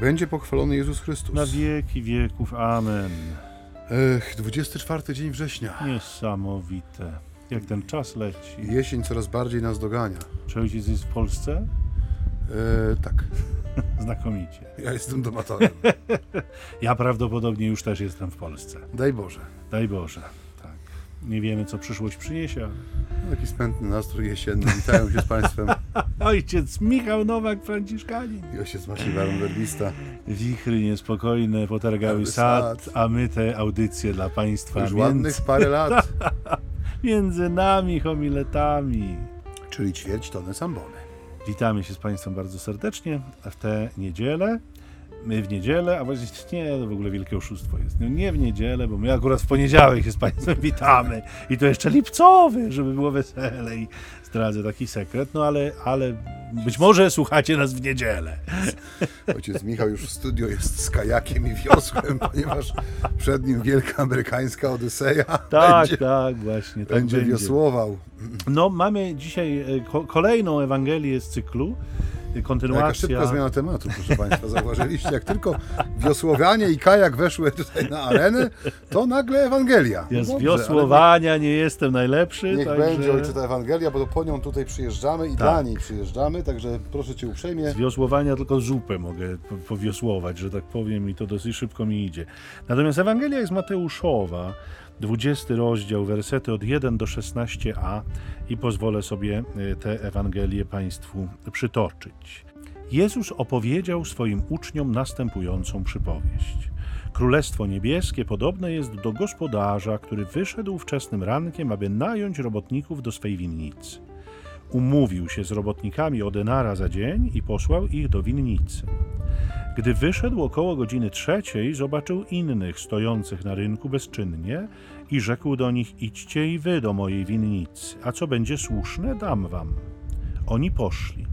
będzie pochwalony Jezus Chrystus. Na wieki wieków. Amen. Ech, 24 dzień września. Niesamowite. Jak ten czas leci. Jesień coraz bardziej nas dogania. Czy ojciec jest w Polsce? E, tak, Znakomicie. ja jestem domatorem. Ja prawdopodobnie już też jestem w Polsce. Daj Boże. Daj Boże. Nie wiemy, co przyszłość przyniesie. ale- Taki spętny nastrój jesienny. Witają się z Państwem. Ojciec Michał Nowak, Franciszkanin. I ojciec Maciej Baron Werbista. Wichry niespokojne potargały sad, sad. a my te audycje dla Państwa Już między, ładnych parę lat. między nami homiletami. Czyli ćwierć tony sambony. Witamy się z Państwem bardzo serdecznie w tę niedzielę. My w niedzielę, a właściwie nie, to w ogóle wielkie oszustwo jest. No nie w niedzielę, bo my akurat w poniedziałek się z Państwem witamy. I to jeszcze lipcowy, żeby było wesele i zdradzę taki sekret. No ale, ale być może słuchacie nas w niedzielę. Ojciec Michał już w studio jest z kajakiem i wiosłem, ponieważ przed nim wielka amerykańska Odyseja. Tak, będzie, tak, właśnie. Tak będzie wiosłował. No, mamy dzisiaj e, ko- kolejną Ewangelię z cyklu. E, Jaka Kontynuacja. szybka zmiana tematu, proszę Państwa. Zauważyliście, jak tylko wiosłowanie i kajak weszły tutaj na arenę, to nagle Ewangelia. Ja z wiosłowania nie jestem najlepszy. Niech, także... będzie ojczyta Ewangelia, bo po nią tutaj przyjeżdżamy i Tak. dla niej przyjeżdżamy, także proszę Cię uprzejmie. Z wiosłowania tylko zupę mogę po- powiosłować, że tak powiem, i to dosyć szybko mi idzie. Natomiast Ewangelia jest Mateuszowa, 20 rozdział, wersety od 1 do 16a i pozwolę sobie y, tę Ewangelię Państwu przytoczyć. Jezus opowiedział swoim uczniom następującą przypowieść. Królestwo niebieskie podobne jest do gospodarza, który wyszedł wczesnym rankiem, aby nająć robotników do swej winnicy umówił się z robotnikami o denara za dzień i posłał ich do winnicy. Gdy wyszedł około godziny trzeciej, zobaczył innych stojących na rynku bezczynnie i rzekł do nich: Idźcie i wy do mojej winnicy, a co będzie słuszne, dam wam. Oni poszli.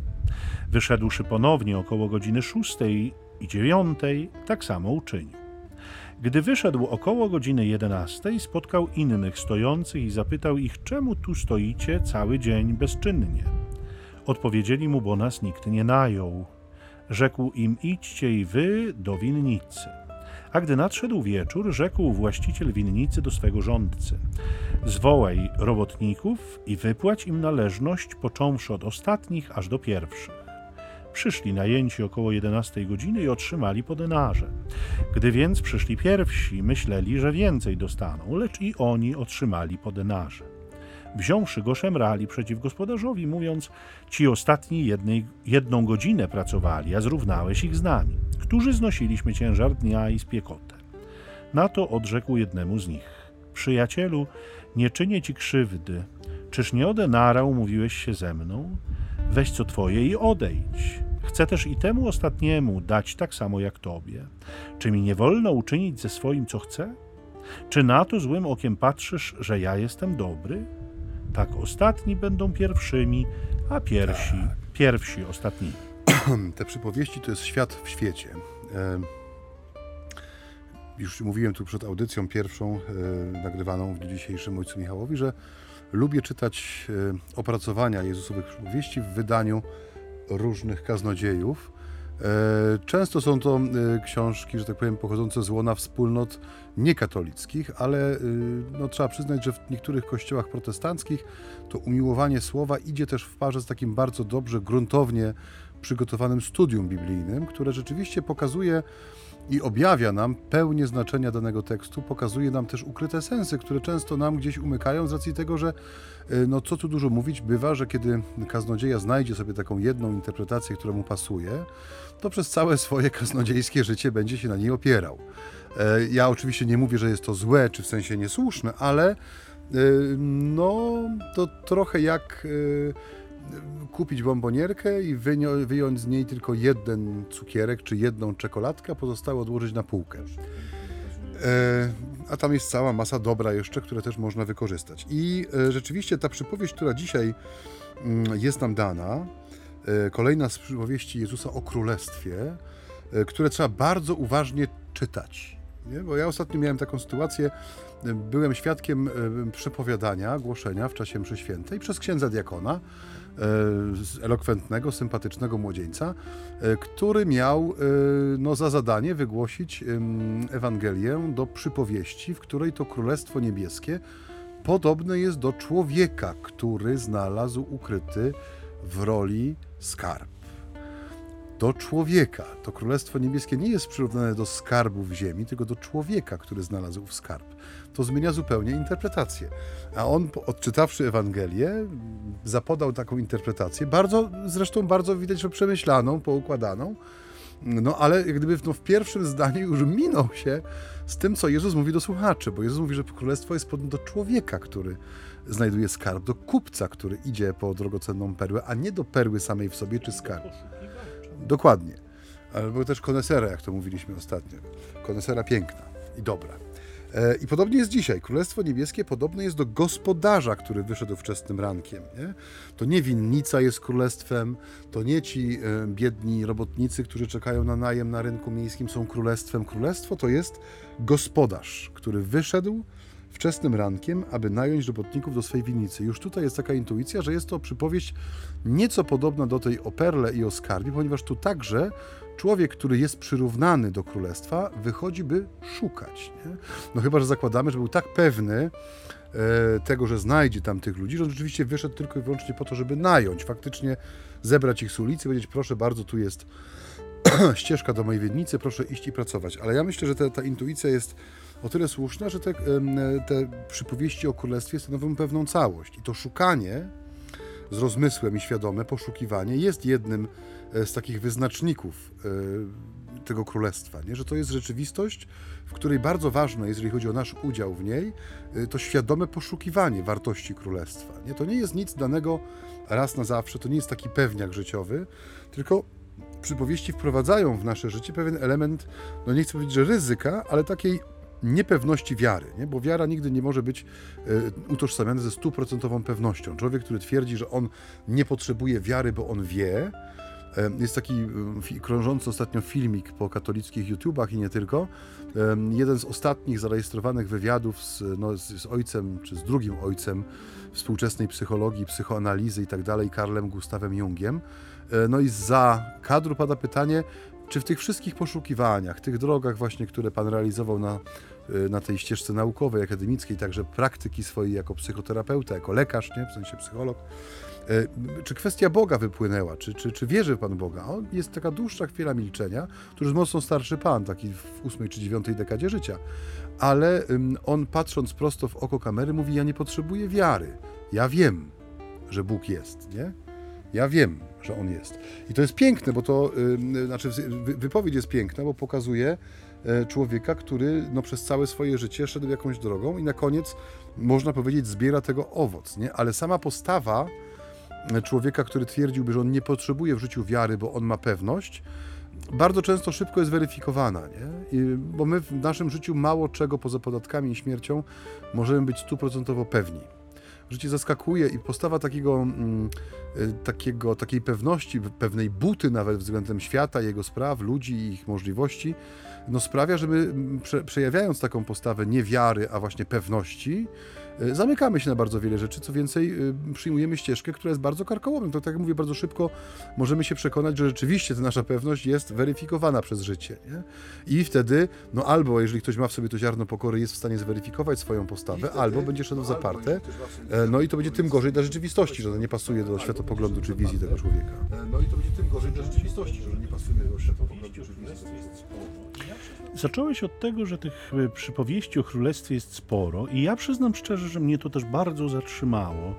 Wyszedłszy ponownie około godziny szóstej i dziewiątej, tak samo uczynił. Gdy wyszedł około godziny jedenastej, spotkał innych stojących i zapytał ich, czemu tu stoicie cały dzień bezczynnie. Odpowiedzieli mu, bo nas nikt nie najął. Rzekł im, idźcie i wy do winnicy. A gdy nadszedł wieczór, rzekł właściciel winnicy do swego rządcy: Zwołaj robotników i wypłać im należność, począwszy od ostatnich aż do pierwszych. Przyszli najęci około 11 godziny i otrzymali po denarze. Gdy więc przyszli pierwsi, myśleli, że więcej dostaną, lecz i oni otrzymali po denarze. Wziąwszy go, szemrali przeciw gospodarzowi, mówiąc: Ci ostatni jednej, jedną godzinę pracowali, a zrównałeś ich z nami, którzy znosiliśmy ciężar dnia i spiekotę. Na to odrzekł jednemu z nich: Przyjacielu, nie czynię ci krzywdy. Czyż nie o denara umówiłeś się ze mną? Weź co twoje i odejdź. Chcę też i temu ostatniemu dać tak samo jak tobie. Czy mi nie wolno uczynić ze swoim, co chcę? Czy na to złym okiem patrzysz, że ja jestem dobry? Tak ostatni będą pierwszymi, a pierwsi, pierwsi ostatnimi. Te przypowieści to jest świat w świecie. E, Już mówiłem tu przed audycją pierwszą, e, nagrywaną w dniu dzisiejszym ojcu Michałowi, że lubię czytać e, opracowania Jezusowych przypowieści w wydaniu różnych kaznodziejów. E, Często są to e, książki, że tak powiem, pochodzące z łona wspólnot niekatolickich, ale e, no, trzeba przyznać, że w niektórych kościołach protestanckich to umiłowanie słowa idzie też w parze z takim bardzo dobrze, gruntownie przygotowanym studium biblijnym, które rzeczywiście pokazuje i objawia nam pełnię znaczenia danego tekstu, pokazuje nam też ukryte sensy, które często nam gdzieś umykają z racji tego, że y, no co tu dużo mówić, bywa, że kiedy kaznodzieja znajdzie sobie taką jedną interpretację, która mu pasuje, to przez całe swoje kaznodziejskie życie będzie się na niej opierał. E, Ja oczywiście nie mówię, że jest to złe, czy w sensie niesłuszne, ale y, no to trochę jak y, kupić bombonierkę i wyjąć z niej tylko jeden cukierek czy jedną czekoladkę, a pozostałe odłożyć na półkę. E, a tam jest cała masa dobra jeszcze, które też można wykorzystać. I e, rzeczywiście ta przypowieść, która dzisiaj mm, jest nam dana, e, kolejna z przypowieści Jezusa o Królestwie, które trzeba bardzo uważnie czytać. Nie? Bo ja ostatnio miałem taką sytuację, byłem świadkiem przepowiadania, głoszenia w czasie mszy świętej przez księdza diakona, elokwentnego, sympatycznego młodzieńca, który miał no, za zadanie wygłosić Ewangelię do przypowieści, w której to Królestwo Niebieskie podobne jest do człowieka, który znalazł ukryty w roli skarb. Do człowieka. To Królestwo Niebieskie nie jest przyrównane do skarbów ziemi, tylko do człowieka, który znalazł w skarb. To zmienia zupełnie interpretację. A on, odczytawszy Ewangelię, zapodał taką interpretację, bardzo, zresztą bardzo widać, że przemyślaną, poukładaną, no ale jak gdyby no, w pierwszym zdaniu już minął się z tym, co Jezus mówi do słuchaczy, bo Jezus mówi, że królestwo jest podobne do człowieka, który znajduje skarb, do kupca, który idzie po drogocenną perłę, a nie do perły samej w sobie czy skarb. Dokładnie. Ale był też konesera, jak to mówiliśmy ostatnio. Konesera piękna i dobra. E, I podobnie jest dzisiaj. Królestwo Niebieskie podobne jest do gospodarza, który wyszedł wczesnym rankiem. Nie? To nie winnica jest królestwem, to nie ci e, biedni robotnicy, którzy czekają na najem na rynku miejskim są królestwem. Królestwo to jest gospodarz, który wyszedł wczesnym rankiem, aby nająć robotników do swojej winnicy. Już tutaj jest taka intuicja, że jest to przypowieść nieco podobna do tej o perle i o skarbie, ponieważ tu także człowiek, który jest przyrównany do królestwa, wychodzi, by szukać. Nie? No chyba, że zakładamy, że był tak pewny e, tego, że znajdzie tam tych ludzi, że on rzeczywiście wyszedł tylko i wyłącznie po to, żeby nająć, faktycznie zebrać ich z ulicy, powiedzieć, proszę bardzo, tu jest ścieżka do mojej wiednicy, proszę iść i pracować. Ale ja myślę, że ta, ta intuicja jest o tyle słuszna, że te, te przypowieści o królestwie stanowią pewną całość. I to szukanie z rozmysłem i świadome poszukiwanie jest jednym e, z takich wyznaczników e, tego królestwa, nie? że to jest rzeczywistość, w której bardzo ważne jeżeli chodzi o nasz udział w niej, e, to świadome poszukiwanie wartości królestwa. Nie? To nie jest nic danego raz na zawsze, to nie jest taki pewniak życiowy, tylko przypowieści wprowadzają w nasze życie pewien element, no nie chcę powiedzieć, że ryzyka, ale takiej niepewności wiary, nie? bo wiara nigdy nie może być y, utożsamiana ze stuprocentową pewnością. Człowiek, który twierdzi, że on nie potrzebuje wiary, bo on wie, jest taki krążący ostatnio filmik po katolickich YouTubach i nie tylko. Jeden z ostatnich zarejestrowanych wywiadów z, no, z, z ojcem, czy z drugim ojcem współczesnej psychologii, psychoanalizy i tak dalej, Karlem Gustawem Jungiem. E, no i za kadru pada pytanie, czy w tych wszystkich poszukiwaniach, tych drogach właśnie, które Pan realizował na, y, na tej ścieżce naukowej, akademickiej, także praktyki swojej jako psychoterapeuta, jako lekarz, nie? w sensie psycholog, y, czy kwestia Boga wypłynęła? Czy, czy, czy wierzy Pan Boga? O, jest taka dłuższa chwila milczenia. To już mocno starszy Pan, taki w ósmej czy dziewiątej dekadzie życia. Ale on patrząc prosto w oko kamery mówi, ja nie potrzebuję wiary. Ja wiem, że Bóg jest, nie? Ja wiem, że on jest. I to jest piękne, bo to, yy, znaczy wypowiedź jest piękna, bo pokazuje yy, człowieka, który no, przez całe swoje życie szedł jakąś drogą i na koniec, można powiedzieć, zbiera tego owoc, nie? Ale sama postawa e, człowieka, który twierdziłby, że on nie potrzebuje w życiu wiary, bo on ma pewność, bardzo często szybko jest weryfikowana, nie? I, bo my w naszym życiu mało czego poza podatkami i śmiercią możemy być stuprocentowo pewni że cię zaskakuje i postawa takiego, mm, y, takiego, takiej pewności, pewnej buty nawet względem świata, jego spraw, ludzi i ich możliwości, no sprawia, że my prze, przejawiając taką postawę nie wiary, a właśnie pewności, y, zamykamy się na bardzo wiele rzeczy, co więcej y, przyjmujemy ścieżkę, która jest bardzo karkołomem. To tak jak mówię, bardzo szybko możemy się przekonać, że rzeczywiście ta nasza pewność jest weryfikowana przez życie. Nie? I wtedy, no albo jeżeli ktoś ma w sobie to ziarno pokory, jest w stanie zweryfikować swoją postawę, wtedy, albo będzie szedł w zaparte, e, no i to będzie tym gorzej dla rzeczywistości, że to nie pasuje do światopoglądu czy wizji tego człowieka. No i to będzie tym gorzej dla rzeczywistości, że nie pasuje do światopoglądu czy wizji. Zacząłeś od tego, że tych e, przypowieści o królestwie jest sporo, i ja przyznam szczerze, że mnie to też bardzo zatrzymało.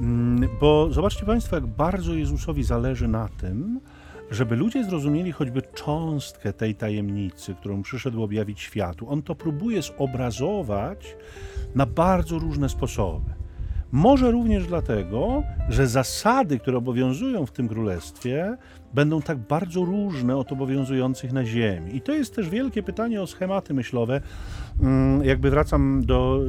Mm, bo zobaczcie Państwo, jak bardzo Jezusowi zależy na tym, żeby ludzie zrozumieli choćby cząstkę tej tajemnicy, którą przyszedł objawić światu. On to próbuje zobrazować na bardzo różne sposoby. Może również dlatego, że zasady, które obowiązują w tym królestwie, będą tak bardzo różne od obowiązujących na Ziemi. I to jest też wielkie pytanie o schematy myślowe. Mm, jakby wracam do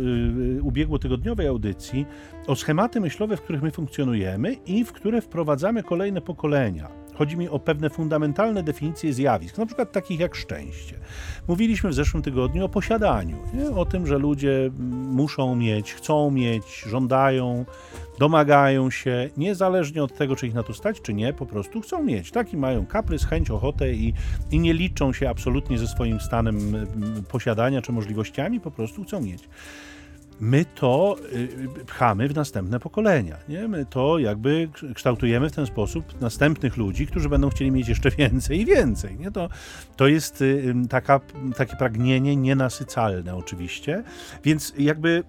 y, ubiegłotygodniowej audycji, o schematy myślowe, w których my funkcjonujemy i w które wprowadzamy kolejne pokolenia. Chodzi mi o pewne fundamentalne definicje zjawisk, na przykład takich jak szczęście. Mówiliśmy w zeszłym tygodniu o posiadaniu, nie? o tym, że ludzie muszą mieć, chcą mieć, żądają domagają się, niezależnie od tego, czy ich na to stać, czy nie, po prostu chcą mieć. Taki mają kaprys, chęć, ochotę i, i nie liczą się absolutnie ze swoim stanem mm, posiadania czy możliwościami, po prostu chcą mieć my to y, pchamy w następne pokolenia. Nie? My to jakby kształtujemy w ten sposób następnych ludzi, którzy będą chcieli mieć jeszcze więcej i więcej. Nie? To, to jest y, taka, takie pragnienie nienasycalne oczywiście, więc jakby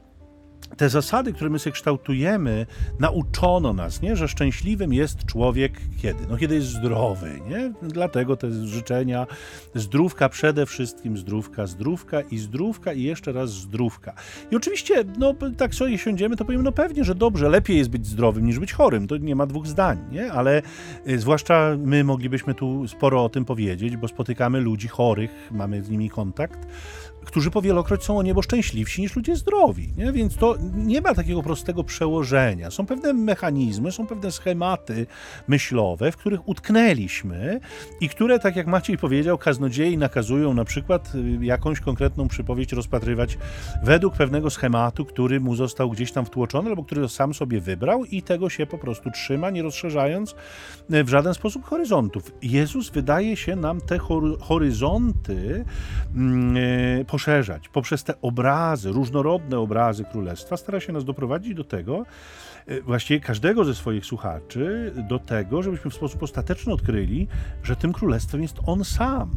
te zasady, które my sobie kształtujemy, nauczono nas, nie? że szczęśliwym jest człowiek kiedy? No kiedy jest zdrowy, nie? Dlatego te życzenia zdrówka, przede wszystkim zdrówka, zdrówka i zdrówka i jeszcze raz zdrówka. I oczywiście, no tak sobie siądziemy, to powiemy, no pewnie, że dobrze, lepiej jest być zdrowym niż być chorym, to nie ma dwóch zdań, nie? Ale y, zwłaszcza my moglibyśmy tu sporo o tym powiedzieć, bo spotykamy ludzi chorych, mamy z nimi kontakt, którzy powielokroć są o niebo szczęśliwsi niż ludzie zdrowi. Nie? Więc to nie ma takiego prostego przełożenia. Są pewne mechanizmy, są pewne schematy myślowe, w których utknęliśmy i które, tak jak Maciej powiedział, kaznodziei nakazują na przykład y, jakąś konkretną przypowieść rozpatrywać według pewnego schematu, który mu został gdzieś tam wtłoczony albo który sam sobie wybrał i tego się po prostu trzyma, nie rozszerzając y, w żaden sposób horyzontów. Jezus wydaje się nam te horyzonty yy, poszerzać poprzez te obrazy, różnorodne obrazy królestwa, stara się nas doprowadzić do tego, e, właściwie każdego ze swoich słuchaczy, do tego, żebyśmy w sposób ostateczny odkryli, że tym królestwem jest on sam.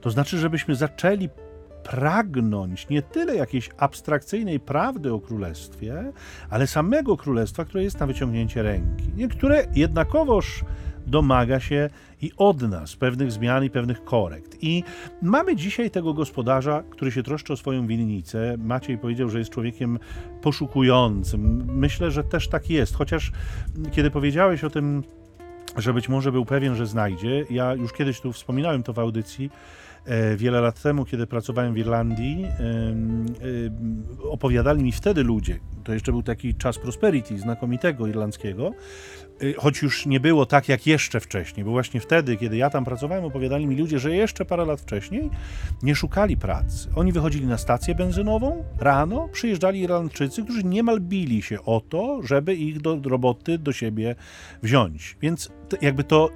To znaczy, żebyśmy zaczęli pragnąć nie tyle jakiejś abstrakcyjnej prawdy o królestwie, ale samego królestwa, które jest na wyciągnięcie ręki, niektóre jednakowoż domaga się i od nas pewnych zmian i pewnych korekt. I mamy dzisiaj tego gospodarza, który się troszczy o swoją winnicę. Maciej powiedział, że jest człowiekiem poszukującym. Myślę, że też tak jest, chociaż kiedy powiedziałeś o tym, że być może był pewien, że znajdzie, ja już kiedyś tu wspominałem to w audycji, e, Wiele lat temu, kiedy pracowałem w Irlandii, opowiadali mi wtedy ludzie, to jeszcze był taki czas prosperity znakomitego irlandzkiego, choć już nie było tak jak jeszcze wcześniej, bo właśnie wtedy, kiedy ja tam pracowałem, opowiadali mi ludzie, że jeszcze parę lat wcześniej nie szukali pracy. Oni wychodzili na stację benzynową rano, przyjeżdżali Irlandczycy, którzy niemal bili się o to, żeby ich do roboty do siebie wziąć. Więc jakby to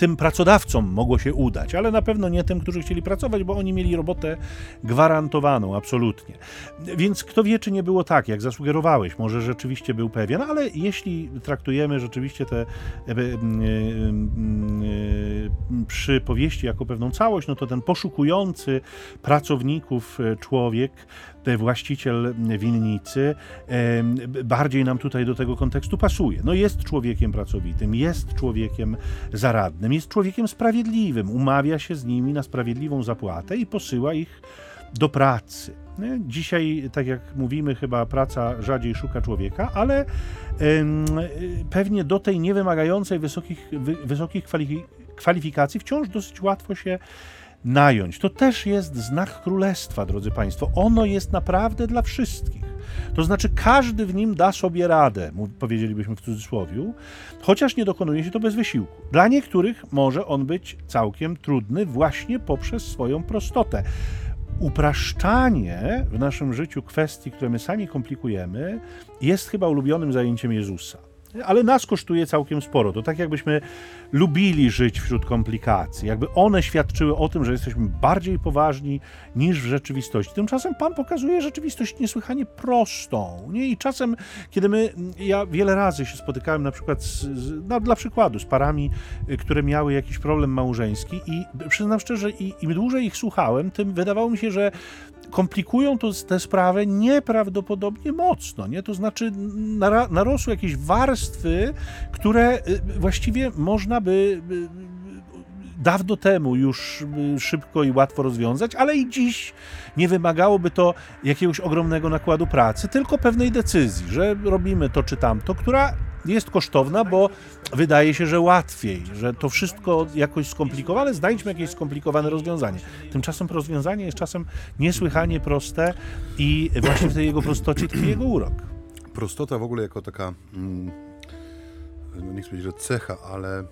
tym pracodawcom mogło się udać, ale na pewno nie tym, którzy chcieli pracować, bo oni mieli robotę gwarantowaną, absolutnie. Więc kto wie, czy nie było tak, jak zasugerowałeś, może rzeczywiście był pewien, ale jeśli traktujemy rzeczywiście te e, e, e, przypowieści jako pewną całość, no to ten poszukujący pracowników człowiek właściciel winnicy, bardziej nam tutaj do tego kontekstu pasuje. No jest człowiekiem pracowitym, jest człowiekiem zaradnym, jest człowiekiem sprawiedliwym, umawia się z nimi na sprawiedliwą zapłatę i posyła ich do pracy. Dzisiaj, tak jak mówimy, chyba praca rzadziej szuka człowieka, ale pewnie do tej niewymagającej wysokich, wysokich kwalifikacji wciąż dosyć łatwo się nająć. To też jest znak królestwa, drodzy Państwo. Ono jest naprawdę dla wszystkich. To znaczy, każdy w nim da sobie radę, powiedzielibyśmy w cudzysłowie, chociaż nie dokonuje się to bez wysiłku. Dla niektórych może on być całkiem trudny właśnie poprzez swoją prostotę. Upraszczanie w naszym życiu kwestii, które my sami komplikujemy, jest chyba ulubionym zajęciem Jezusa ale nas kosztuje całkiem sporo. To tak jakbyśmy lubili żyć wśród komplikacji, jakby one świadczyły o tym, że jesteśmy bardziej poważni niż w rzeczywistości. Tymczasem Pan pokazuje rzeczywistość niesłychanie prostą. Nie? I czasem, kiedy my, ja wiele razy się spotykałem na przykład, z, no, dla przykładu, z parami, y, które miały jakiś problem małżeński i przyznam szczerze, i, im dłużej ich słuchałem, tym wydawało mi się, że komplikują to, tę sprawę nieprawdopodobnie mocno. Nie? To znaczy narosły jakieś warstwy, które y, właściwie można by dawno temu już y, szybko i łatwo rozwiązać, ale i dziś nie wymagałoby to jakiegoś ogromnego nakładu pracy, tylko pewnej decyzji, że robimy to czy tamto, która jest kosztowna, bo wydaje się, że łatwiej, że to wszystko jakoś skomplikowane, znajdźmy jakieś skomplikowane rozwiązanie. Tymczasem rozwiązanie jest czasem niesłychanie proste i właśnie w tej jego prostocie tkwi jego urok. Prostota w ogóle jako taka, mm, no nie chcę powiedzieć, że cecha, ale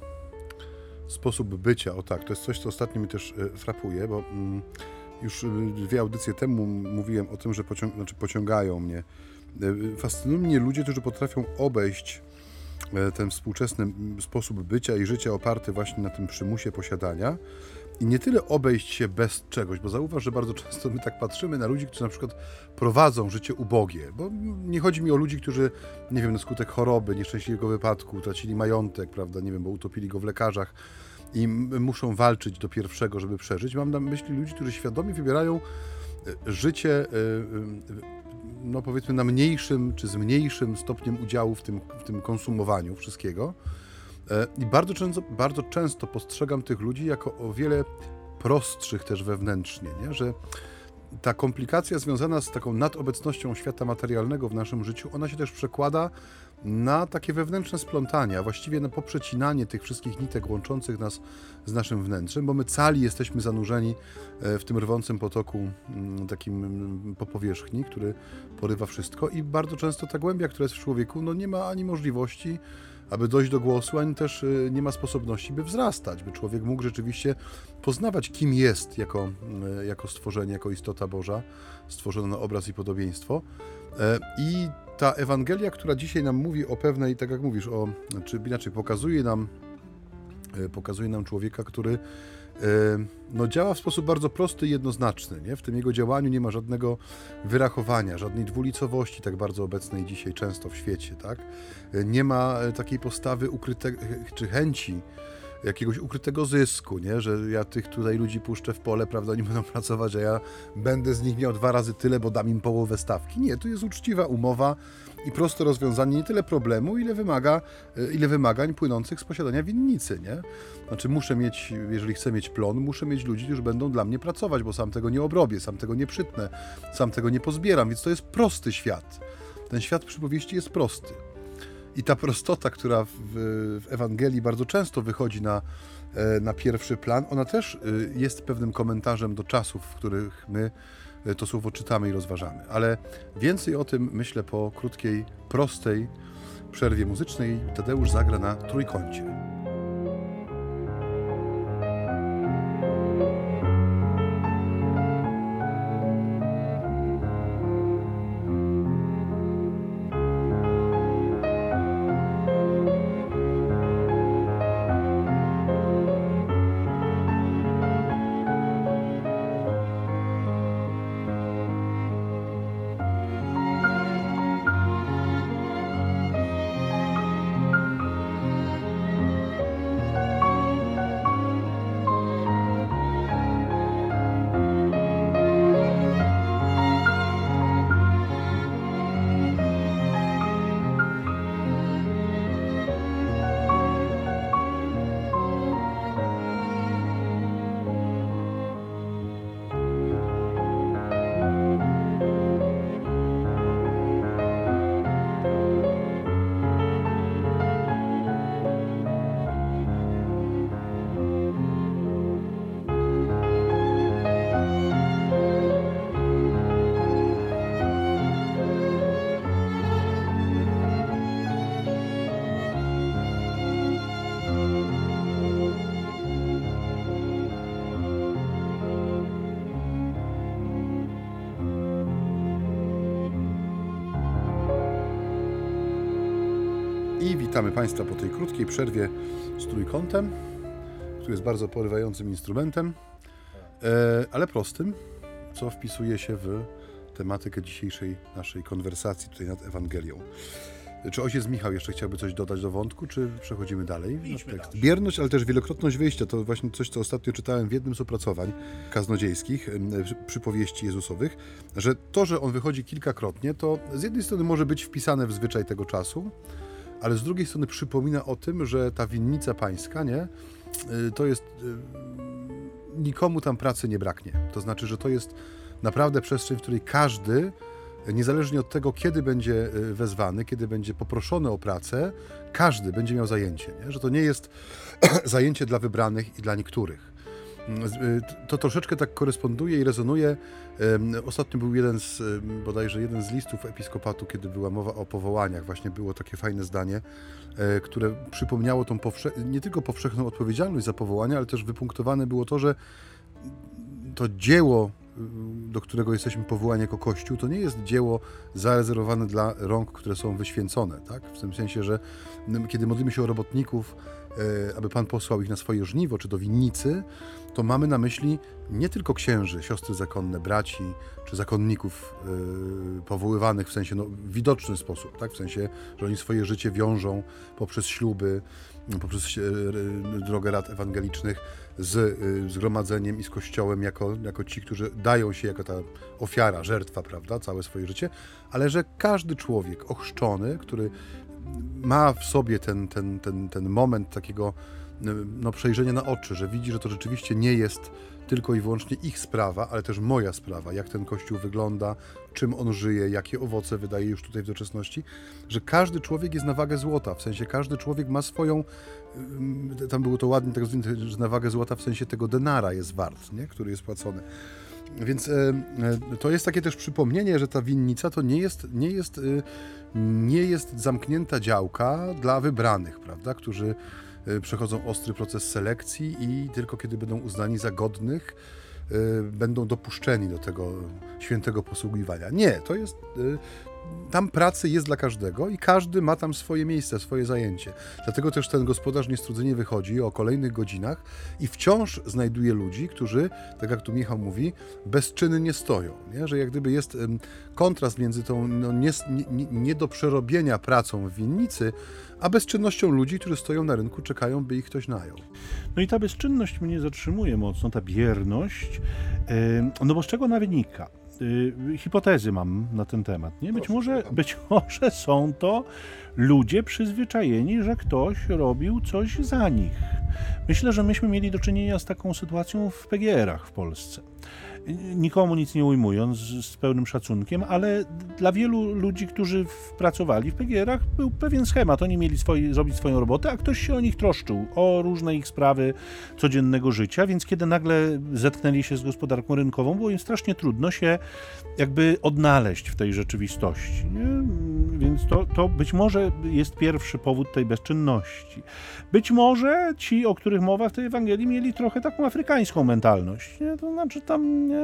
sposób bycia, o tak, to jest coś, co ostatnio mi też e, frapuje, bo mm, już e, dwie audycje temu mówiłem o tym, że pociąg, znaczy pociągają mnie E, Fascynują mnie ludzie, którzy potrafią obejść ten współczesny sposób bycia i życia oparty właśnie na tym przymusie posiadania i nie tyle obejść się bez czegoś, bo zauważ, że bardzo często my tak patrzymy na ludzi, którzy na przykład prowadzą życie ubogie, bo nie chodzi mi o ludzi, którzy, nie wiem, na skutek choroby, nieszczęśliwego wypadku, utracili majątek, prawda, nie wiem, bo utopili go w lekarzach i muszą walczyć do pierwszego, żeby przeżyć. Mam na myśli ludzi, którzy świadomie wybierają e, życie, e, e, no powiedzmy, na mniejszym czy z mniejszym stopniem udziału w tym, w tym konsumowaniu wszystkiego. E, I bardzo często, bardzo często postrzegam tych ludzi jako o wiele prostszych też wewnętrznie, nie? że ta komplikacja związana z taką nadobecnością świata materialnego w naszym życiu, ona się też przekłada na takie wewnętrzne splątania, właściwie na poprzecinanie tych wszystkich nitek łączących nas z naszym wnętrzem, bo my cali jesteśmy zanurzeni e, w tym rwącym potoku mm, takim mm, po powierzchni, który porywa wszystko i bardzo często ta głębia, która jest w człowieku, no nie ma ani możliwości, aby dojść do głosu, ani też y, nie ma sposobności, by wzrastać, by człowiek mógł rzeczywiście poznawać, kim jest jako, y, jako stworzenie, jako istota Boża, stworzona na obraz i podobieństwo. E, I ta Ewangelia, która dzisiaj nam mówi o pewnej, tak jak mówisz, o, czy inaczej pokazuje nam, e, pokazuje nam człowieka, który e, no, działa w sposób bardzo prosty i jednoznaczny. Nie? W tym jego działaniu nie ma żadnego wyrachowania, żadnej dwulicowości, tak bardzo obecnej dzisiaj często w świecie. Tak? E, Nie ma takiej postawy ukryte, czy chęci jakiegoś ukrytego zysku, nie? że ja tych tutaj ludzi puszczę w pole, prawda, oni będą pracować, a ja będę z nich miał dwa razy tyle, bo dam im połowę stawki. Nie, tu jest uczciwa umowa i proste rozwiązanie nie tyle problemu, ile, wymaga, e, ile wymagań płynących z posiadania winnicy. Nie? Znaczy muszę mieć, jeżeli chcę mieć plon, muszę mieć ludzi, którzy będą dla mnie pracować, bo sam tego nie obrobię, sam tego nie przytnę, sam tego nie pozbieram, więc to jest prosty świat. Ten świat przypowieści jest prosty. I ta prostota, która w, w Ewangelii bardzo często wychodzi na, e, na pierwszy plan, ona też e, jest pewnym komentarzem do czasów, w których my e, to słowo czytamy i rozważamy. Ale więcej o tym myślę po krótkiej, prostej przerwie muzycznej. Tadeusz zagra na trójkącie. Witamy Państwa po tej krótkiej przerwie z trójkątem, który jest bardzo porywającym instrumentem, e, ale prostym, co wpisuje się w tematykę dzisiejszej naszej konwersacji tutaj nad Ewangelią. Czy ojciec Michał jeszcze chciałby coś dodać do wątku, czy przechodzimy dalej? Bierność, ale też wielokrotność wyjścia to właśnie coś, co ostatnio czytałem w jednym z opracowań kaznodziejskich, przypowieści Jezusowych, że to, że on wychodzi kilkakrotnie, to z jednej strony może być wpisane w zwyczaj tego czasu, ale z drugiej strony przypomina o tym, że ta winnica pańska, nie, y, to jest, y, nikomu tam pracy nie braknie. To znaczy, że to jest naprawdę przestrzeń, w której każdy, niezależnie od tego, kiedy będzie y, wezwany, kiedy będzie poproszony o pracę, każdy będzie miał zajęcie, nie? że to nie jest zajęcie dla wybranych i dla niektórych. Y, To troszeczkę tak koresponduje i rezonuje. Ostatnio był jeden z, bodajże jeden z listów episkopatu, kiedy była mowa o powołaniach. Właśnie było takie fajne zdanie, e, które przypomniało tą nie tylko powszechną odpowiedzialność za powołania, ale też wypunktowane było to, że to dzieło do którego jesteśmy powołani jako Kościół, to nie jest dzieło zarezerwowane dla rąk, które są wyświęcone, tak? W tym sensie, że kiedy modlimy się o robotników, aby Pan posłał ich na swoje żniwo czy do winnicy, to mamy na myśli nie tylko księży, siostry zakonne, braci czy zakonników yy, powoływanych w sensie no, widoczny sposób, tak? w sensie, że oni swoje życie wiążą poprzez śluby, poprzez yy, drogę rad ewangelicznych z zgromadzeniem i z Kościołem jako, jako ci, którzy dają się jako ta ofiara, żertwa, prawda, całe swoje życie, ale że każdy człowiek ochrzczony, który ma w sobie ten, ten, ten, ten moment takiego no, przejrzenia na oczy, że widzi, że to rzeczywiście nie jest tylko i wyłącznie ich sprawa, ale też moja sprawa, jak ten kościół wygląda, czym on żyje, jakie owoce wydaje już tutaj w doczesności, że każdy człowiek jest na wagę złota, w sensie każdy człowiek ma swoją, tam było to ładnie tak że na wagę złota w sensie tego denara jest wart, nie? który jest płacony. Więc e, e, to jest takie też przypomnienie, że ta winnica to nie jest, nie jest, e, nie jest zamknięta działka dla wybranych, prawda, którzy Y, przechodzą ostry proces selekcji i tylko kiedy będą uznani za godnych, y, będą dopuszczeni do tego świętego posługiwania. Nie, to jest y, tam pracy jest dla każdego i każdy ma tam swoje miejsce, swoje zajęcie. Dlatego też ten gospodarz niestrudzenie wychodzi o kolejnych godzinach i wciąż znajduje ludzi, którzy, tak jak tu Michał mówi, bezczynnie stoją. Nie? Że jak gdyby jest kontrast między tą no, nie, nie, nie do przerobienia pracą w winnicy, a bezczynnością ludzi, którzy stoją na rynku, czekają, by ich ktoś najął. No i ta bezczynność mnie zatrzymuje mocno, ta bierność. No bo z czego ona wynika? Y, hipotezy mam na ten temat. Nie? Być, może, być może są to ludzie przyzwyczajeni, że ktoś robił coś za nich. Myślę, że myśmy mieli do czynienia z taką sytuacją w PGR-ach w Polsce nikomu nic nie ujmując, z pełnym szacunkiem, ale dla wielu ludzi, którzy pracowali w PGR-ach, był pewien schemat. Oni mieli swoi, zrobić swoją robotę, a ktoś się o nich troszczył, o różne ich sprawy codziennego życia, więc kiedy nagle zetknęli się z gospodarką rynkową, było im strasznie trudno się jakby odnaleźć w tej rzeczywistości. Nie? Więc to, to być może jest pierwszy powód tej bezczynności. Być może ci, o których mowa w tej Ewangelii, mieli trochę taką afrykańską mentalność. Nie? To znaczy tam nie,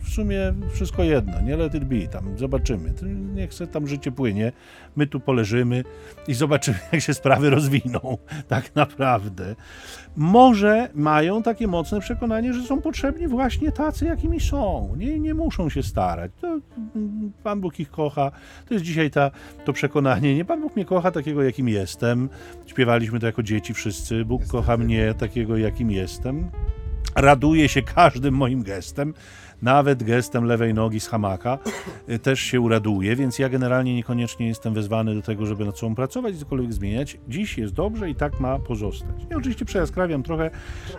w sumie wszystko jedno, nie let it be, tam zobaczymy. Niech se tam życie płynie, my tu poleżymy i zobaczymy, jak się sprawy rozwiną, tak naprawdę. Może mają takie mocne przekonanie, że są potrzebni właśnie tacy, jakimi są. Nie, nie muszą się starać. To, Pan Bóg ich kocha. To jest dzisiaj ta, to przekonanie. Nie Pan Bóg mnie kocha takiego, jakim jestem. Śpiewaliśmy to jako dzieci wszyscy. Bóg kocha mnie takiego, jakim jestem raduje się każdym moim gestem nawet gestem lewej nogi z hamaka y, też się uraduje, więc ja generalnie niekoniecznie jestem wezwany do tego, żeby nad sobą pracować i cokolwiek zmieniać. Dziś jest dobrze i tak ma pozostać. Ja oczywiście przejaskrawiam trochę,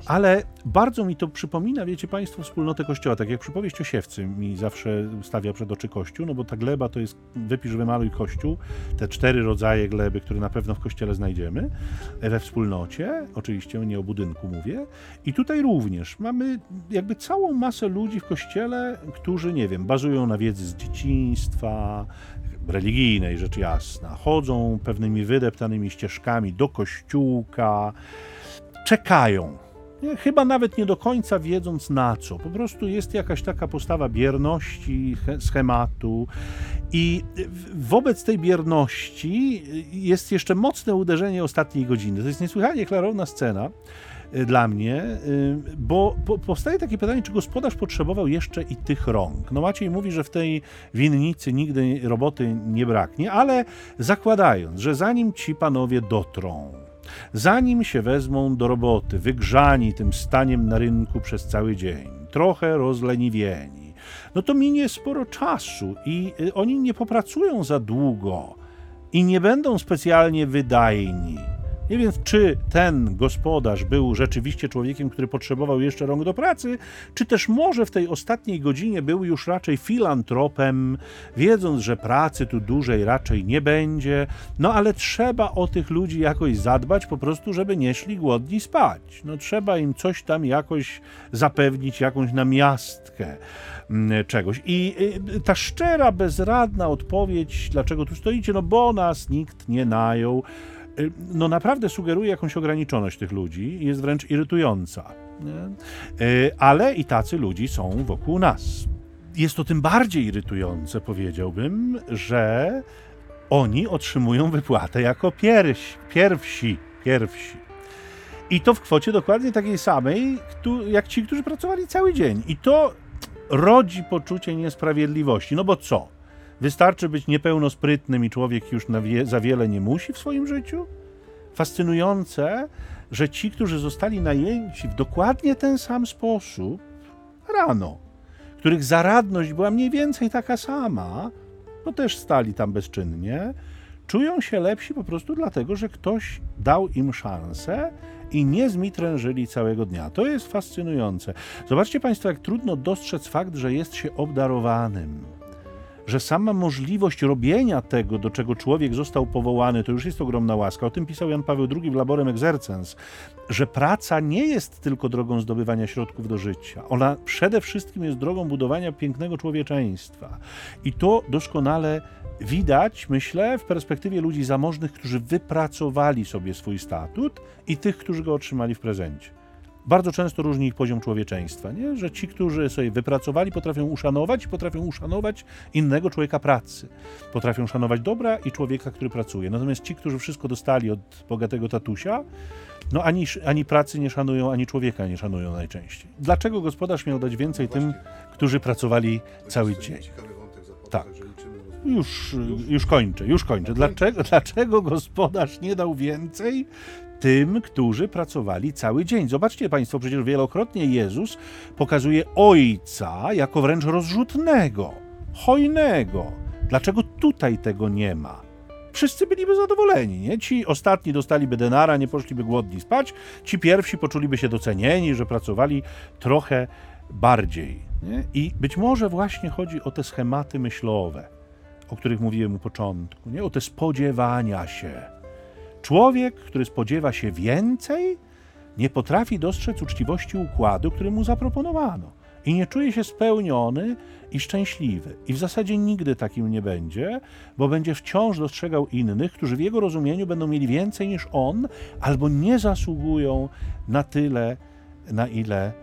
ale bardzo mi to przypomina, wiecie Państwo, wspólnotę Kościoła, tak jak przypowieść o siewcy mi zawsze stawia przed oczy Kościół, no bo ta gleba to jest, wypisz, wymaluj Kościół, te cztery rodzaje gleby, które na pewno w Kościele znajdziemy, we wspólnocie, oczywiście nie o budynku mówię, i tutaj również mamy jakby całą masę ludzi w Kościele, którzy, nie wiem, bazują na wiedzy z dzieciństwa, religijnej rzecz jasna, chodzą pewnymi wydeptanymi ścieżkami do kościółka, czekają. Nie, chyba nawet nie do końca wiedząc na co. Po prostu jest jakaś taka postawa bierności, schematu, i wobec tej bierności jest jeszcze mocne uderzenie ostatniej godziny. To jest niesłychanie klarowna scena Y, dla mnie, y, bo powstaje takie pytanie, czy gospodarz potrzebował jeszcze i tych rąk. No Maciej mówi, że w tej winnicy nigdy roboty nie braknie, ale zakładając, że zanim ci panowie dotrą, zanim się wezmą do roboty, wygrzani tym staniem na rynku przez cały dzień, trochę rozleniwieni, no to minie sporo czasu i y, oni nie popracują za długo i nie będą specjalnie wydajni. Nie wiem, czy ten gospodarz był rzeczywiście człowiekiem, który potrzebował jeszcze rąk do pracy, czy też może w tej ostatniej godzinie był już raczej filantropem, wiedząc, że pracy tu dłużej raczej nie będzie, no ale trzeba o tych ludzi jakoś zadbać, po prostu, żeby nie szli głodni spać. No trzeba im coś tam jakoś zapewnić, jakąś namiastkę mm, czegoś. I y, ta szczera, bezradna odpowiedź, dlaczego tu stoicie, no bo nas nikt nie najął. Y, no naprawdę sugeruje jakąś ograniczoność tych ludzi jest wręcz irytująca. E, ale i tacy ludzi są wokół nas. Jest to tym bardziej irytujące, powiedziałbym, że oni otrzymują wypłatę jako pierś, pierwsi, pierwsi. I to w kwocie dokładnie takiej samej, jak ci, którzy pracowali cały dzień. I to rodzi poczucie niesprawiedliwości. No bo co? Wystarczy być niepełnosprytnym i człowiek już wie, za wiele nie musi w swoim życiu? Fascynujące, że ci, którzy zostali najęci w dokładnie ten sam sposób rano, których zaradność była mniej więcej taka sama, bo też stali tam bezczynnie, czują się lepsi po prostu dlatego, że ktoś dał im szansę i nie zmitrężyli całego dnia. To jest fascynujące. Zobaczcie Państwo, jak trudno dostrzec fakt, że jest się obdarowanym. Że sama możliwość robienia tego, do czego człowiek został powołany, to już jest ogromna łaska. O tym pisał Jan Paweł II w Laborem Exercens, że praca nie jest tylko drogą zdobywania środków do życia. Ona przede wszystkim jest drogą budowania pięknego człowieczeństwa. I to doskonale widać, myślę, w perspektywie ludzi zamożnych, którzy wypracowali sobie swój statut i tych, którzy go otrzymali w prezencie. Bardzo często różni ich poziom człowieczeństwa, nie? że ci, którzy sobie wypracowali, potrafią uszanować potrafią uszanować innego człowieka pracy. Potrafią szanować dobra i człowieka, który pracuje. Natomiast ci, którzy wszystko dostali od bogatego tatusia, no ani, ani pracy nie szanują, ani człowieka nie szanują najczęściej. Dlaczego gospodarz miał dać więcej tym, którzy pracowali cały dzień? Tak. Już, już kończę, już kończę. Dlaczego, dlaczego gospodarz nie dał więcej tym, którzy pracowali cały dzień? Zobaczcie Państwo, przecież wielokrotnie Jezus pokazuje Ojca jako wręcz rozrzutnego, hojnego. Dlaczego tutaj tego nie ma? Wszyscy byliby zadowoleni, nie? Ci ostatni dostaliby denara, nie poszliby głodni spać, ci pierwsi poczuliby się docenieni, że pracowali trochę bardziej. Nie? I być może właśnie chodzi o te schematy myślowe o których mówiłem u początku, nie? o te spodziewania się. Człowiek, który spodziewa się więcej, nie potrafi dostrzec uczciwości układu, który mu zaproponowano i nie czuje się spełniony i szczęśliwy. I w zasadzie nigdy takim nie będzie, bo będzie wciąż dostrzegał innych, którzy w jego rozumieniu będą mieli więcej niż on, albo nie zasługują na tyle, na ile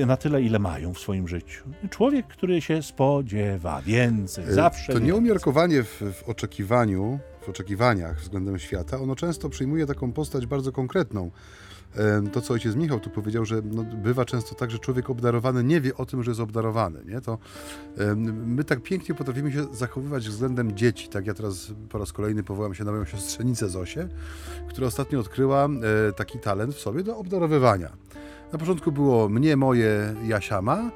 E, na tyle, ile mają w swoim życiu. Człowiek, który się spodziewa więcej, e, zawsze. To więcej. nieumiarkowanie w, w oczekiwaniu, w oczekiwaniach względem świata, ono często przyjmuje taką postać bardzo konkretną. E, to, co ojciec Michał tu powiedział, że no, bywa często tak, że człowiek obdarowany nie wie o tym, że jest obdarowany. Nie? To, my tak pięknie potrafimy się zachowywać względem dzieci. Tak, ja teraz po raz kolejny powołam się na moją siostrzenicę Zosię, która ostatnio odkryła taki talent w sobie do obdarowywania. Na początku było mnie, moje, Jasiama.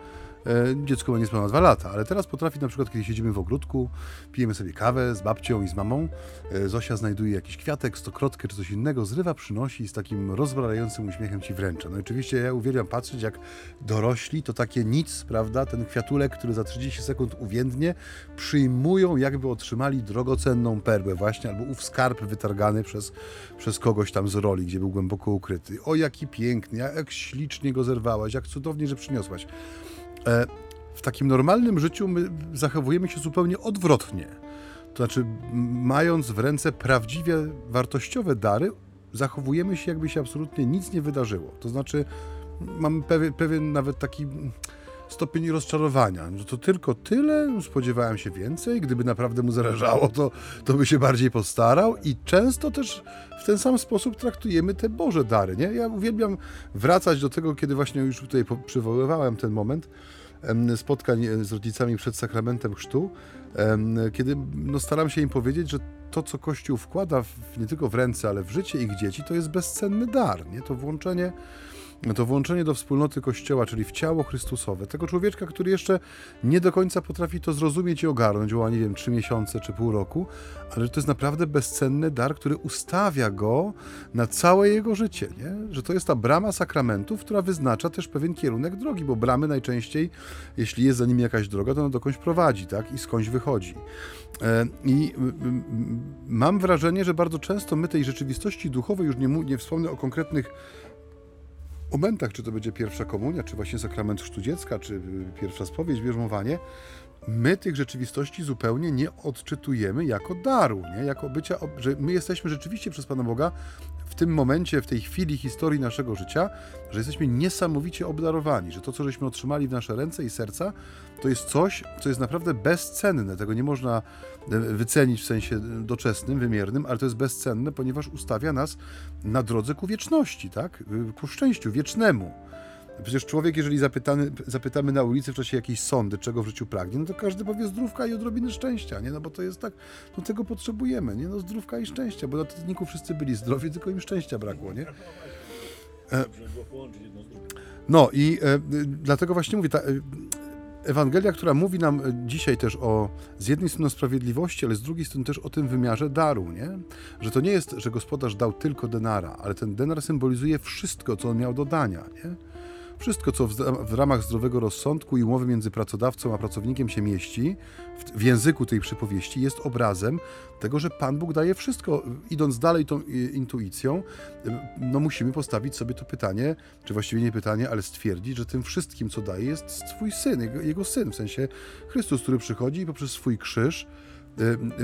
E, dziecko ma niespełna dwa lata, ale teraz potrafi na przykład, kiedy siedzimy w ogródku, pijemy sobie kawę z babcią i z mamą, e, Zosia znajduje jakiś kwiatek, stokrotkę czy coś innego, zrywa, przynosi i z takim rozbrajającym uśmiechem ci wręcza. No oczywiście ja uwielbiam patrzeć, jak dorośli to takie nic, prawda, ten kwiatulek, który za 30 sekund uwiędnie, przyjmują, jakby otrzymali drogocenną perłę właśnie, albo ów skarb wytargany przez, przez kogoś tam z roli, gdzie był głęboko ukryty. O, jaki piękny, jak ślicznie go zerwałaś, jak cudownie, że przyniosłaś. E, w takim normalnym życiu my zachowujemy się zupełnie odwrotnie. To znaczy, mając w ręce prawdziwie wartościowe dary, zachowujemy się, jakby się absolutnie nic nie wydarzyło. To znaczy, mamy pewien, pewien nawet taki stopień rozczarowania. Że to tylko tyle, spodziewałem się więcej, gdyby naprawdę mu zależało, to, to by się bardziej postarał i często też w ten sam sposób traktujemy te Boże dary. Nie? Ja uwielbiam wracać do tego, kiedy właśnie już tutaj przywoływałem ten moment, spotkań z rodzicami przed sakramentem chrztu, kiedy no, staram się im powiedzieć, że to, co Kościół wkłada w, nie tylko w ręce, ale w życie ich dzieci, to jest bezcenny dar. Nie? To włączenie to włączenie do wspólnoty Kościoła, czyli w ciało Chrystusowe, tego człowieczka, który jeszcze nie do końca potrafi to zrozumieć i ogarnąć, o nie wiem, trzy miesiące czy pół roku, ale to jest naprawdę bezcenny dar, który ustawia go na całe jego życie, nie? że to jest ta brama sakramentów, która wyznacza też pewien kierunek drogi, bo bramy najczęściej, jeśli jest za nimi jakaś droga, to ona dokądś prowadzi tak? i skądś wychodzi. E, I mam wrażenie, że bardzo często my tej rzeczywistości duchowej, już nie, nie wspomnę o konkretnych momentach, czy to będzie pierwsza komunia, czy właśnie sakrament chrztu dziecka, czy pierwsza spowiedź, bierzmowanie, my tych rzeczywistości zupełnie nie odczytujemy jako daru, nie? jako bycia, że my jesteśmy rzeczywiście przez Pana Boga w tym momencie, w tej chwili historii naszego życia, że jesteśmy niesamowicie obdarowani, że to, co żeśmy otrzymali w nasze ręce i serca, to jest coś, co jest naprawdę bezcenne. Tego nie można e, wycenić w sensie doczesnym, wymiernym, ale to jest bezcenne, ponieważ ustawia nas na drodze ku wieczności, tak? Ku szczęściu wiecznemu. Przecież człowiek, jeżeli zapytany, zapytamy na ulicy w czasie jakiejś sądy, czego w życiu pragnie, no to każdy powie zdrówka i odrobiny szczęścia, nie? No bo to jest tak, no tego potrzebujemy, nie? No zdrówka i szczęścia, bo na Titanicu wszyscy byli zdrowi, tylko im szczęścia brakło, nie? No i e, dlatego właśnie mówię, ta, e, Ewangelia, która mówi nam dzisiaj też o z jednej strony sprawiedliwości, ale z drugiej strony też o tym wymiarze daru, nie? Że to nie jest, że gospodarz dał tylko denara, ale ten denar symbolizuje wszystko, co on miał do dania, nie? Wszystko, co w, ramach zdrowego rozsądku i umowy między pracodawcą a pracownikiem się mieści, w, języku tej przypowieści, jest obrazem tego, że Pan Bóg daje wszystko. Idąc dalej tą intuicją, no musimy postawić sobie to pytanie, czy właściwie nie pytanie, ale stwierdzić, że tym wszystkim, co daje, jest swój syn, jego, jego syn, w sensie Chrystus, który przychodzi i poprzez swój krzyż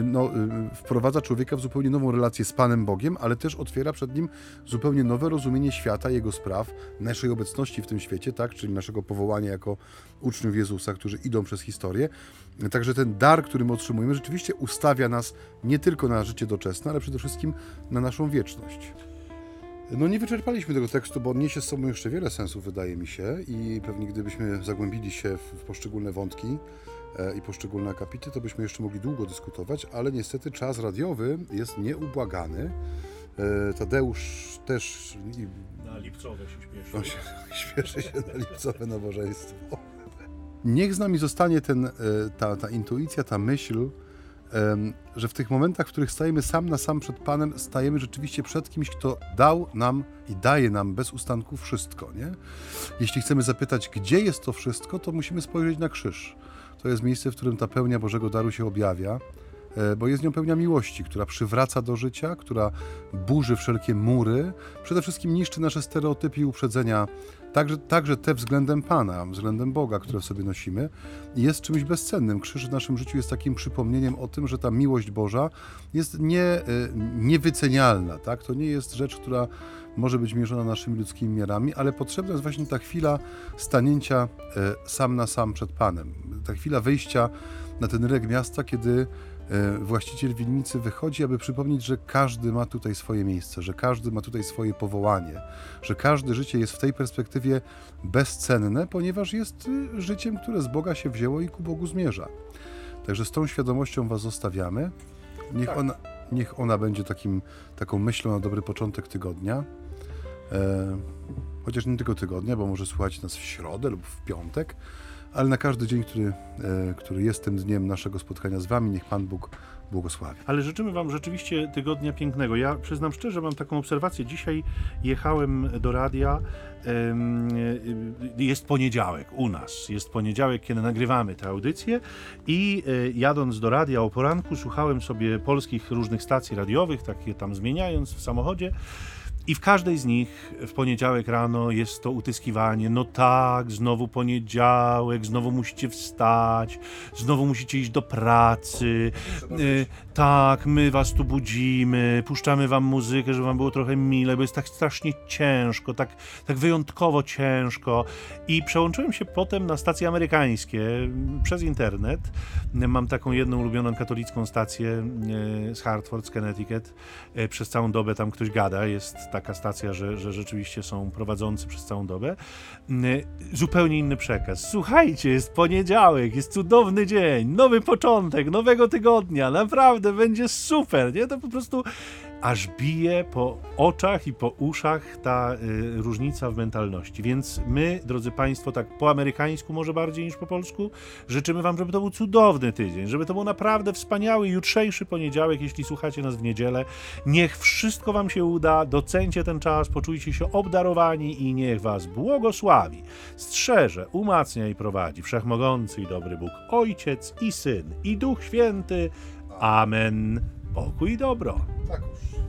no, y, wprowadza człowieka w zupełnie nową relację z Panem Bogiem, ale też otwiera przed nim zupełnie nowe rozumienie świata, jego spraw, naszej obecności w tym świecie, tak, czyli naszego powołania jako uczniów Jezusa, którzy idą przez historię. Także ten dar, który my otrzymujemy, rzeczywiście ustawia nas nie tylko na życie doczesne, ale przede wszystkim na naszą wieczność. No nie wyczerpaliśmy tego tekstu, bo on niesie z sobą jeszcze wiele sensów, wydaje mi się, i pewnie gdybyśmy zagłębili się w poszczególne wątki, i poszczególne akapity, to byśmy jeszcze mogli długo dyskutować, ale niestety czas radiowy jest nieubłagany. E, Tadeusz też... Na lipcowe się śpieszy. On się, śpieszy się na lipcowe nabożeństwo. Niech z nami zostanie ten, e, ta, ta intuicja, ta myśl, że w tych momentach, w których stajemy sam na sam przed Panem, stajemy rzeczywiście przed kimś, kto dał nam i daje nam bez ustanku wszystko. Nie? Jeśli chcemy zapytać, gdzie jest to wszystko, to musimy spojrzeć na krzyż to jest miejsce, w którym ta pełnia Bożego Daru się objawia, e, bo jest nią pełnia miłości, która przywraca do życia, która burzy wszelkie mury, przede wszystkim niszczy nasze stereotypy i uprzedzenia, także, także te względem Pana, względem Boga, które w sobie nosimy, jest czymś bezcennym. Krzyż w naszym życiu jest takim przypomnieniem o tym, że ta miłość Boża jest nie, e, niewycenialna. Tak? To nie jest rzecz, która może być mierzona naszymi ludzkimi miarami, ale potrzebna jest właśnie ta chwila stanięcia e, sam na sam przed Panem. Ta chwila wejścia na ten rynek miasta, kiedy e, właściciel winnicy wychodzi, aby przypomnieć, że każdy ma tutaj swoje miejsce, że każdy ma tutaj swoje powołanie, że każde życie jest w tej perspektywie bezcenne, ponieważ jest y, życiem, które z Boga się wzięło i ku Bogu zmierza. Także z tą świadomością Was zostawiamy. Niech, tak. ona, niech ona będzie takim, taką myślą na dobry początek tygodnia. E, chociaż nie tylko tygodnia, bo może słuchać nas w środę lub w piątek, ale na każdy dzień, który, e, który jest tym dniem naszego spotkania z Wami, niech Pan Bóg błogosławi. Ale życzymy Wam rzeczywiście tygodnia pięknego. Ja przyznam szczerze, mam taką obserwację. Dzisiaj jechałem do radia. Jest poniedziałek u nas. Jest poniedziałek, kiedy nagrywamy tę audycję i e, jadąc do radia o poranku słuchałem sobie polskich różnych stacji radiowych, takie tam zmieniając w samochodzie. I w każdej z nich w poniedziałek rano jest to utyskiwanie. No tak, znowu poniedziałek, znowu musicie wstać, znowu musicie iść do pracy. Tak, my was tu budzimy, puszczamy wam muzykę, żeby wam było trochę mile, bo jest tak strasznie ciężko, tak, tak wyjątkowo ciężko. I przełączyłem się potem na stacje amerykańskie przez internet. Mam taką jedną ulubioną katolicką stację y, z Hartford, z Connecticut. Y, przez całą dobę tam ktoś gada, jest taka stacja, że, że rzeczywiście są prowadzący przez całą dobę. Mm, zupełnie inny przekaz. Słuchajcie, jest poniedziałek, jest cudowny dzień, nowy początek, nowego tygodnia, naprawdę będzie super, nie? To po prostu aż bije po oczach i po uszach ta y, różnica w mentalności. Więc my, drodzy Państwo, tak po amerykańsku może bardziej niż po polsku, życzymy Wam, żeby to był cudowny tydzień, żeby to był naprawdę wspaniały jutrzejszy poniedziałek, jeśli słuchacie nas w niedzielę. Niech wszystko Wam się uda, docencie ten czas, poczujcie się obdarowani i niech Was błogosławi, strzeże, umacnia i prowadzi Wszechmogący i dobry Bóg, Ojciec i Syn i Duch Święty. Amen. Pokój i dobro. Tak już.